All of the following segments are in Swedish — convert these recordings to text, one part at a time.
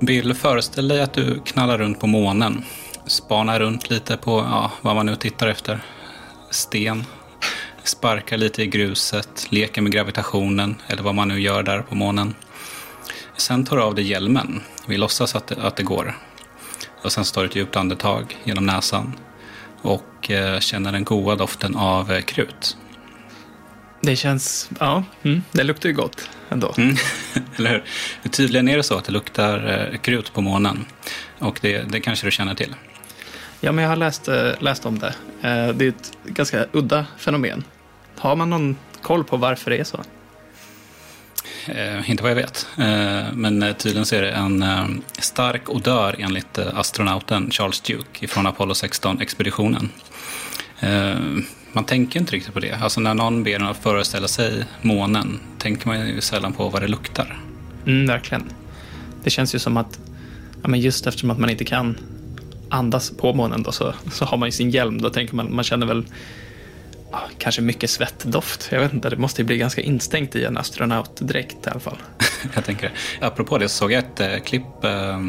Bill, föreställ dig att du knallar runt på månen. Spanar runt lite på ja, vad man nu tittar efter. Sten. Sparkar lite i gruset, leker med gravitationen eller vad man nu gör där på månen. Sen tar du av dig hjälmen. Vi låtsas att det, att det går. Och sen tar du ett djupt andetag genom näsan. Och eh, känner den goda doften av eh, krut. Det känns, ja, mm, det luktar ju gott ändå. Mm. Eller hur? Tydligen är det så att det luktar eh, krut på månen. Och det, det kanske du känner till. Ja, men jag har läst, eh, läst om det. Eh, Det är ett ganska udda fenomen. Har man någon koll på varför det är så? Inte vad jag vet. Men tydligen så är det en stark odör enligt astronauten Charles Duke från Apollo 16-expeditionen. Man tänker inte riktigt på det. Alltså när någon ber en att föreställa sig månen tänker man ju sällan på vad det luktar. Mm, verkligen. Det känns ju som att, ja, men just eftersom att man inte kan andas på månen då, så, så har man ju sin hjälm. Då tänker man, man känner väl ja, kanske mycket svettdoft. Jag vet inte, det måste ju bli ganska instängt i en astronautdräkt i alla fall. jag tänker det. Apropå det så såg jag ett eh, klipp eh,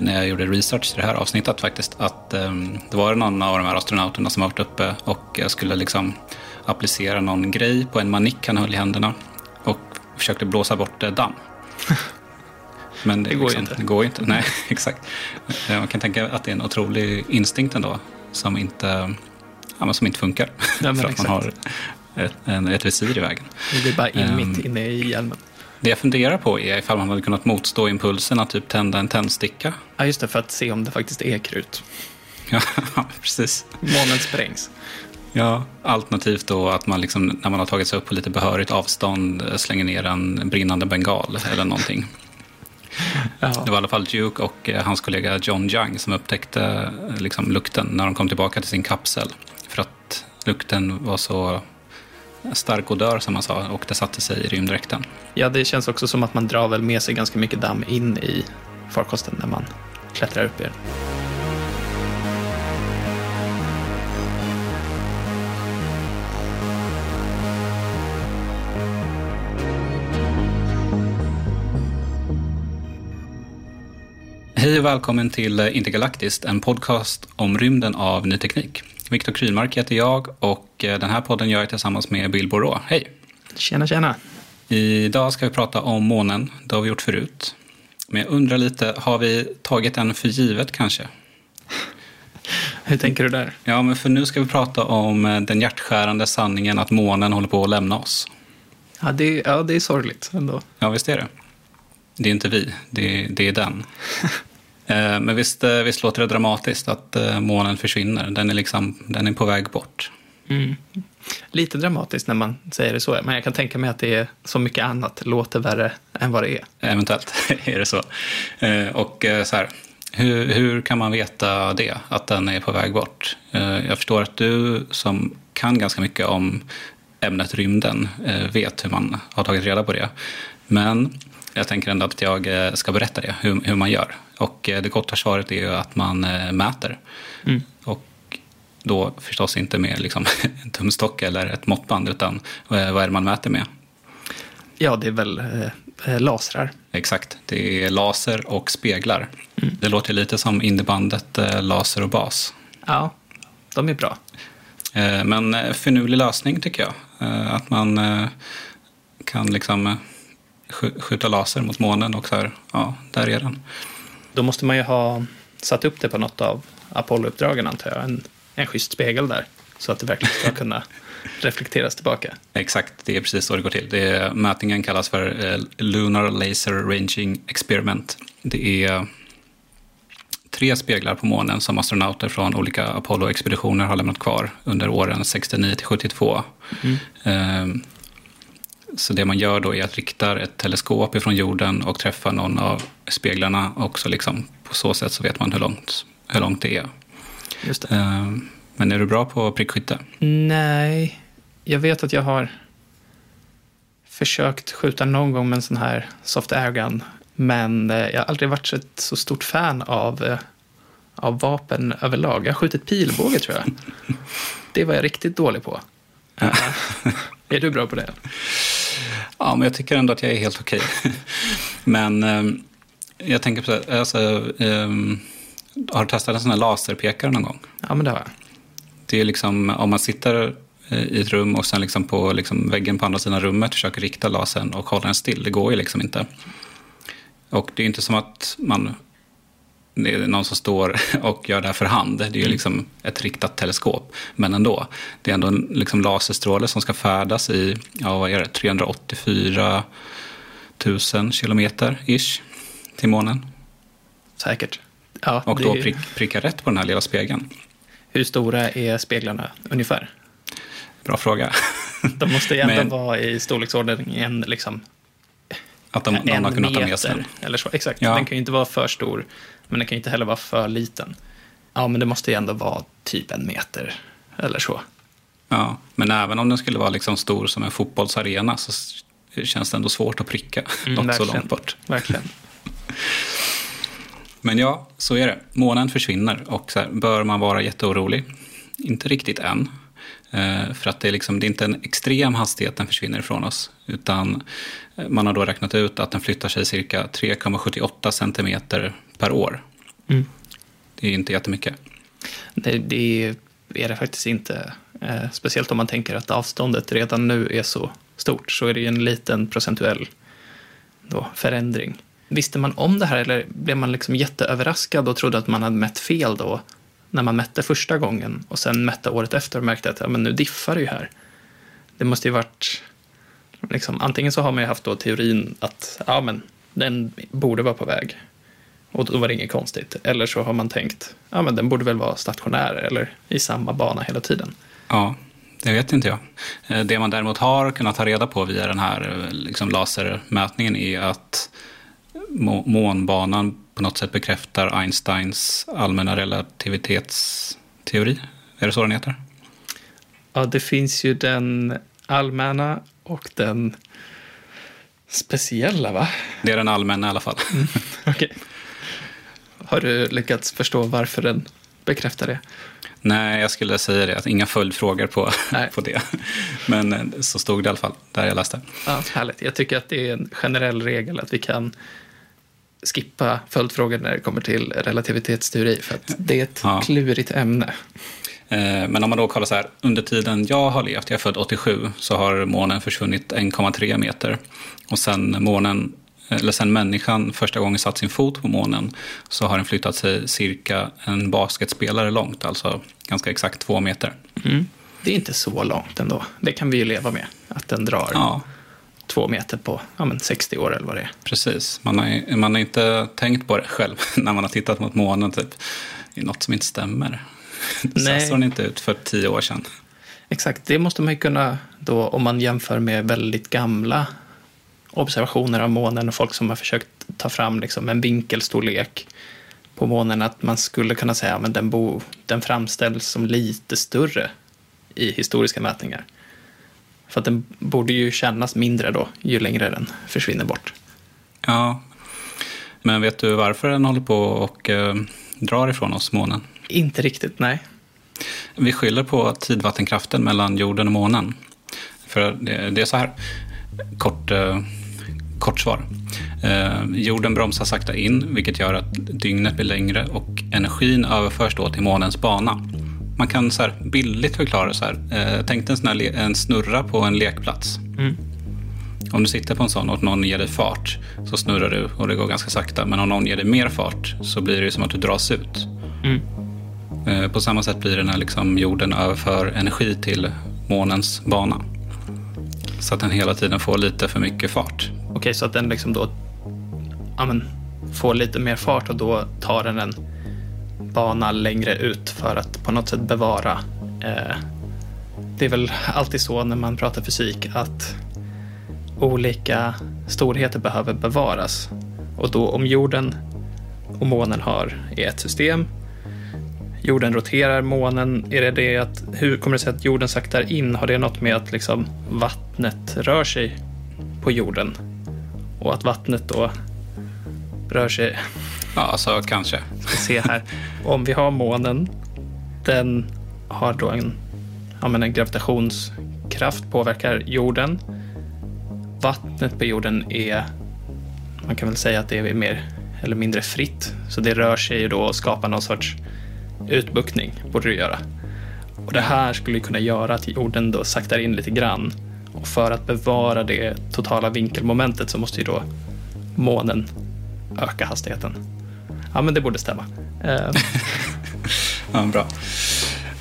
när jag gjorde research till det här avsnittet faktiskt. Att eh, det var någon av de här astronauterna som har varit uppe och skulle liksom applicera någon grej på en manick han höll i händerna. Och försökte blåsa bort damm. Men Det går ju liksom, inte. Det går inte. Nej, exakt. Eh, Man kan tänka att det är en otrolig instinkt ändå som inte, ja, som inte funkar. men för att man har ett, ett visir i vägen. Det blir bara in Ehm. mitt inne i hjälmen. Det jag funderar på är ifall man hade kunnat motstå impulsen att typ tända en tändsticka. Ja, just det, för att se om det faktiskt är krut. Ja, precis. Månen sprängs. Ja, alternativt då att man liksom, när man har tagit sig upp på lite behörigt avstånd eh, slänger ner en brinnande bengal eller någonting. Ja. Det var i alla fall Duke och eh, hans kollega John Young som upptäckte eh, liksom, lukten när de kom tillbaka till sin kapsel. För att lukten var så stark odör som man sa och det satte sig i rymddräkten. ja, det känns också som att man drar väl med sig ganska mycket damm in i farkosten när man klättrar upp i den. Hej och välkommen till Intergalaktiskt, en podcast om rymden av ny teknik. Viktor Krylmark heter jag och eh, den här podden gör jag tillsammans med Bill Borå. Hej! Tjena, tjena. Idag ska vi prata om månen, det har vi gjort förut. Men jag undrar lite, har vi tagit den för givet kanske? Hur tänker du där? Ja, men för nu ska vi prata om eh, den hjärtskärande sanningen att månen håller på att lämna oss. Ja, det, ja, det är sorgligt ändå. Ja, visst är det. Det är inte vi, det är, det är den. Eh, Men visst, eh, visst låter det dramatiskt att eh, månen försvinner. Den är, liksom, den är på väg bort. Mm. Lite dramatiskt när man säger det så, men jag kan tänka mig att det är så mycket annat låter värre än vad det är. Eventuellt är det så. Och så här, hur, hur kan man veta det, att den är på väg bort? Jag förstår att du som kan ganska mycket om ämnet rymden vet hur man har tagit reda på det. Men jag tänker ändå att jag ska berätta det, hur, hur man gör. Och eh, det korta svaret är ju att man eh, mäter. Mm. Och då förstås inte med liksom en tumstock eller ett måttband, utan eh, vad är det man mäter med? Ja, det är väl eh, lasrar. Exakt, det är laser och speglar. Mm. Det låter lite som indiebandet eh, Laser och bas. Ja, de är bra. Eh, Men finurlig lösning tycker jag. Att man kan liksom sk- skjuta laser mot månen och så här, ja, där är den. Då måste man ju ha satt upp det på något av Apollo-uppdragen, antar jag. En, en schysst spegel där, så att det verkligen ska kunna reflekteras tillbaka. Exakt, det är precis så det går till. Det är, mätningen kallas för eh, Lunar Laser Ranging Experiment. Det är tre speglar på månen som astronauter från olika Apollo-expeditioner har lämnat kvar under åren 69 till 72. Mm. Så det man gör då är att rikta ett teleskop ifrån jorden och träffa någon av speglarna och så liksom på så sätt så vet man hur långt, hur långt det är. Just det. Ehm, men är du bra på prickskytte? Nej, jag vet att jag har försökt skjuta någon gång med en sån här soft airgun. Men eh, jag har aldrig varit ett så stort fan av, eh, av vapen överlag. Jag har skjutit pilbåge tror jag. Det var jag riktigt dålig på. är du bra på det? Ja, men jag tycker ändå att jag är helt okej. men um, jag tänker på så alltså, um, har du testat en sån här laserpekare någon gång? Ja, men det har jag. Det är liksom, om man sitter eh, i ett rum och sen liksom på liksom väggen på andra sidan rummet försöker rikta lasern och hålla den still. Det går ju liksom inte. Och det är inte som att man det är någon som står och gör det här för hand. Det är ju mm. liksom ett riktat teleskop. Men ändå, det är ändå en liksom laserstråle som ska färdas i, ja vad är det, 384 000 kilometer ish till månen. Säkert. Ja, och då prick, pricka rätt på den här lilla spegeln. Hur stora är speglarna ungefär? Bra fråga. De måste ju ändå Men... vara i storleksordningen liksom att de, någon har kunnat ta med sig Eller så. Exakt, ja. den kan ju inte vara för stor, men den kan ju inte heller vara för liten. Ja, men det måste ju ändå vara typ en meter eller så. Ja, men även om den skulle vara liksom stor som en fotbollsarena så känns det ändå svårt att pricka mm, något så långt bort. Verkligen. Men ja, så är det. Månen försvinner och här, bör man vara jätteorolig? Inte riktigt än. Eh, för att det är, liksom, det är inte en extrem hastighet den försvinner ifrån oss. Utan eh, man har då räknat ut att den flyttar sig cirka 3,78 centimeter per år. Mm. Det är inte jättemycket. Det, det är det faktiskt inte. Eh, speciellt om man tänker att avståndet redan nu är så stort. Så är det ju en liten procentuell då, förändring. Visste man om det här eller blev man liksom jätteöverraskad och trodde att man hade mätt fel då när man mätte första gången och sen mätte året efter och märkte att ja, men nu diffar det ju här. Det måste ju varit, liksom, antingen så har man ju haft då teorin att ja, men den borde vara på väg och då var det inget konstigt. Eller så har man tänkt ja, men den borde väl vara stationär eller i samma bana hela tiden. Ja, det vet inte jag. Eh, det man däremot har kunnat ta reda på via den här eh, liksom, lasermätningen är att månbanan på något sätt bekräftar Einsteins allmänna relativitetsteori. Är det så den heter? Ja, det finns ju den allmänna och den speciella, va? Det är den allmänna i alla fall. Mm, okay. Har du lyckats förstå varför den bekräftar det? Nej, jag skulle säga det. Att inga följdfrågor på, på det. Men eh, så stod det i alla fall där jag läste. Ja, härligt. Jag tycker att det är en generell regel att vi kan skippa följdfrågor när det kommer till relativitetsteori, för att det är ett ja. klurigt ämne. Eh, men om man då kollar så här, under tiden jag har levt, jag är född 87, så har månen försvunnit 1,3 meter. Och sen månen, eller sen människan första gången satt sin fot på månen, så har den flyttat sig cirka en basketspelare långt, alltså ganska exakt två meter. Mm. Det är inte så långt ändå. Det kan vi ju leva med, att den drar. Ja två meter på ja, men 60 år eller vad det är. Precis, man har, man har inte tänkt på det själv när man har tittat mot månen. Typ. Det är något som inte stämmer. Nej. Så såg den inte ut för tio år sedan. Exakt, det måste man ju kunna då om man jämför med väldigt gamla observationer av månen och folk som har försökt ta fram liksom en vinkelstorlek på månen att man skulle kunna säga att den, bo, den framställs som lite större i historiska mätningar. För att den borde ju kännas mindre då, ju längre den försvinner bort. Ja, men vet du varför den håller på och eh, drar ifrån oss, månen? Inte riktigt, nej. Vi skyller på tidvattenkraften mellan jorden och månen. För det, det är så här, kort, eh, kort svar. Eh, jorden bromsar sakta in, vilket gör att dygnet blir längre och energin överförs då till månens bana man kan så här bildligt förklara så här. Eh, tänk dig en, sån en snurra på en lekplats. Mm. Om du sitter på en sån och någon ger dig fart så snurrar du och det går ganska sakta. Men om någon ger dig mer fart så blir det som att du dras ut. Mm. Eh, på samma sätt blir det när liksom jorden överför energi till månens bana. Så att den hela tiden får lite för mycket fart. Okej, så att den liksom då ja, men, får lite mer fart och då tar den en bana längre ut för att på något sätt bevara. Eh, det är väl alltid så när man pratar fysik att olika storheter behöver bevaras. Och då om jorden och månen har i ett system, jorden roterar, månen, är det det att, hur kommer det sig att jorden saktar in? Har det något med att liksom vattnet rör sig på jorden? Och att vattnet då rör sig Ja, alltså kanske. ska se här. Om vi har månen, den har då en, ja, men en gravitationskraft, påverkar jorden. Vattnet på jorden är, man kan väl säga att det är mer eller mindre fritt. Så det rör sig ju då och skapar någon sorts utbuktning, borde det göra. Och det här skulle kunna göra att jorden då saktar in lite grann. Och för att bevara det totala vinkelmomentet så måste ju då månen öka hastigheten. Ja, men det borde stämma. Eh, Ja, bra.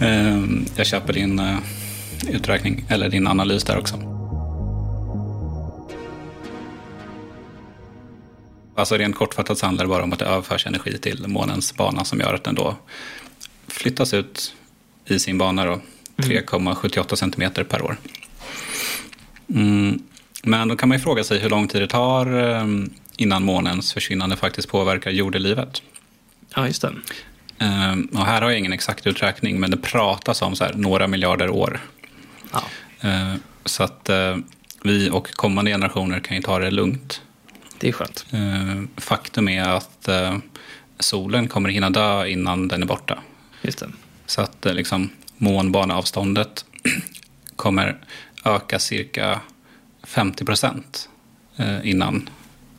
Ehm, Jag köper din eh, uträkning, eller din analys där också. Alltså rent kortfattat så handlar det bara om att det överförs energi till månens bana som gör att den då flyttas ut i sin bana då, 3,78 centimeter per år. Mm. Men då kan man ju fråga sig hur lång tid det tar eh, innan månens försvinnande faktiskt påverkar jordelivet. ja, just det. Ehm, Och här har jag ingen exakt uträkning, men det pratas om så här några miljarder år. Ja. Ehm, Så att eh, vi och kommande generationer kan ju ta det lugnt. Det är skönt. Ehm, Faktum är att eh, solen kommer hinna dö innan den är borta. Just det. Så att eh, liksom, månbaneavståndet kommer öka cirka 50 procent eh, innan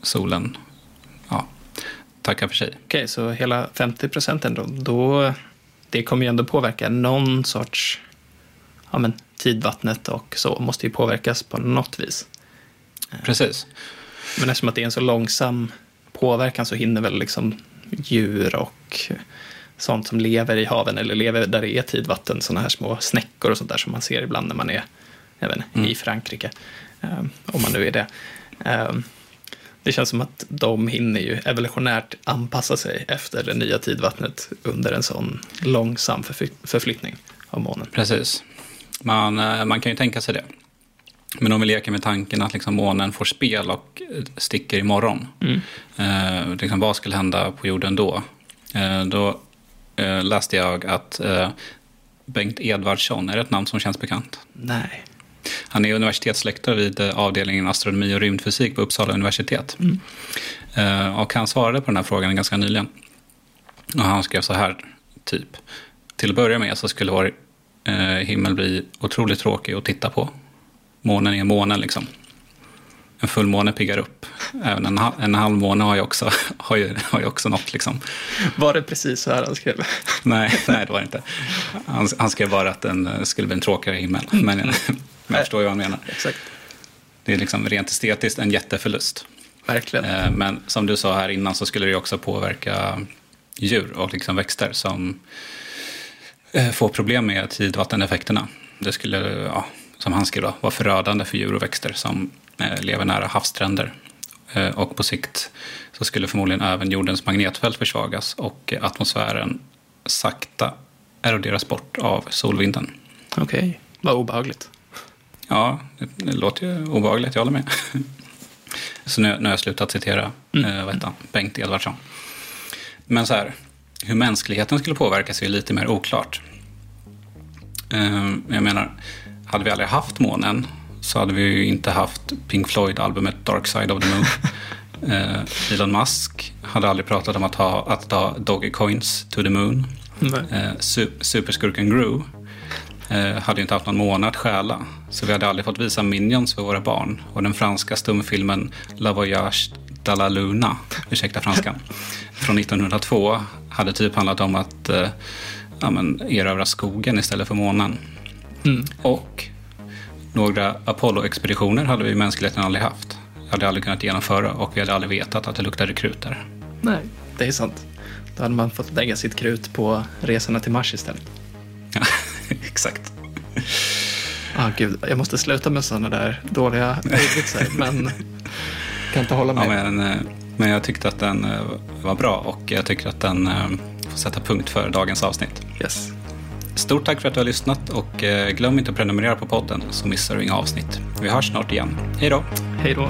solen ja, tackar för sig. Okej, så hela 50 procent ändå. Då, det kommer ju ändå påverka någon sorts... Ja, men tidvattnet och så måste ju påverkas på något vis. Precis. Men eftersom att det är en så långsam påverkan så hinner väl liksom djur och sånt som lever i haven eller lever där det är tidvatten, sådana här små snäckor och sånt där som man ser ibland när man är även i Frankrike, eh, om man nu är det. Eh, det känns som att de hinner ju evolutionärt anpassa sig efter det nya tidvattnet under en sån långsam förfly- förflyttning av månen. Precis. Man, eh, man kan ju tänka sig det. Men om vi leker med tanken att liksom månen får spel och sticker imorgon. Eh, liksom vad skulle hända på jorden då? Eh, då eh, läste jag att eh, Bengt Edvardsson, är det ett namn som känns bekant? Nej. Han är universitetslektor vid eh, avdelningen astronomi och rymdfysik på Uppsala universitet. Eh, Och han svarade på den här frågan ganska nyligen. Och han skrev så här, typ. Till att börja med så skulle vår eh, himmel bli otroligt tråkig att titta på. Månen är månen liksom. En fullmåne piggar upp. Även en, en halvmåne har ju också, har ju, har ju också något liksom. Var det precis så här han skrev? Nej, nej, det var det inte. Han, han skrev bara att den eh, skulle bli en tråkigare himmel. Men, men jag förstår ju vad han menar. Exakt. Det är liksom rent estetiskt en jätteförlust. Verkligen. Eh, Men som du sa här innan så skulle det också påverka djur och liksom växter som eh, får problem med tidvatteneffekterna. Det skulle, ja, som han skrev, då, vara förödande för djur och växter som lever nära havsstränder. Eh, Och på sikt så skulle förmodligen även jordens magnetfält försvagas och atmosfären sakta eroderas bort av solvinden. Okej, vad obehagligt. Ja, det, låter ju obehagligt, jag håller med. Så nu, nu har jag slutat citera eh, heter han? Bengt Edvardsson. Men så här, hur mänskligheten skulle påverkas är lite mer oklart. Eh, jag menar, hade vi aldrig haft månen så hade vi ju inte haft Pink Floyd-albumet Dark Side of the Moon. eh, Elon Musk hade aldrig pratat om att ha, att ta Dogecoins to the moon. Eh, su- superskurken Gru eh, hade ju inte haft någon månad att stjäla. Så vi hade aldrig fått visa Minions för våra barn. Och den franska stumfilmen La Voyage de la Luna, ursäkta franskan, från 1902 hade typ handlat om att eh, ja, men, erövra skogen istället för månen. Och några Apollo-expeditioner hade vi mänskligheten aldrig haft. hade aldrig kunnat genomföra och vi hade aldrig vetat att det luktade krut där. Nej, det är sant. Då hade man fått lägga sitt krut på resorna till Mars istället. Ja, exakt. Ah, gud, jag måste sluta med sådana där dåliga ordvitsar, men kan inte hålla Ja, med. men, eh, men jag tyckte att den eh, var bra och jag tycker att den eh, få sätta punkt för dagens avsnitt. Yes. Stort tack för att du har lyssnat och eh, glöm inte att prenumerera på podden så missar du inga avsnitt. Vi hörs snart igen. Hej då! Hej då.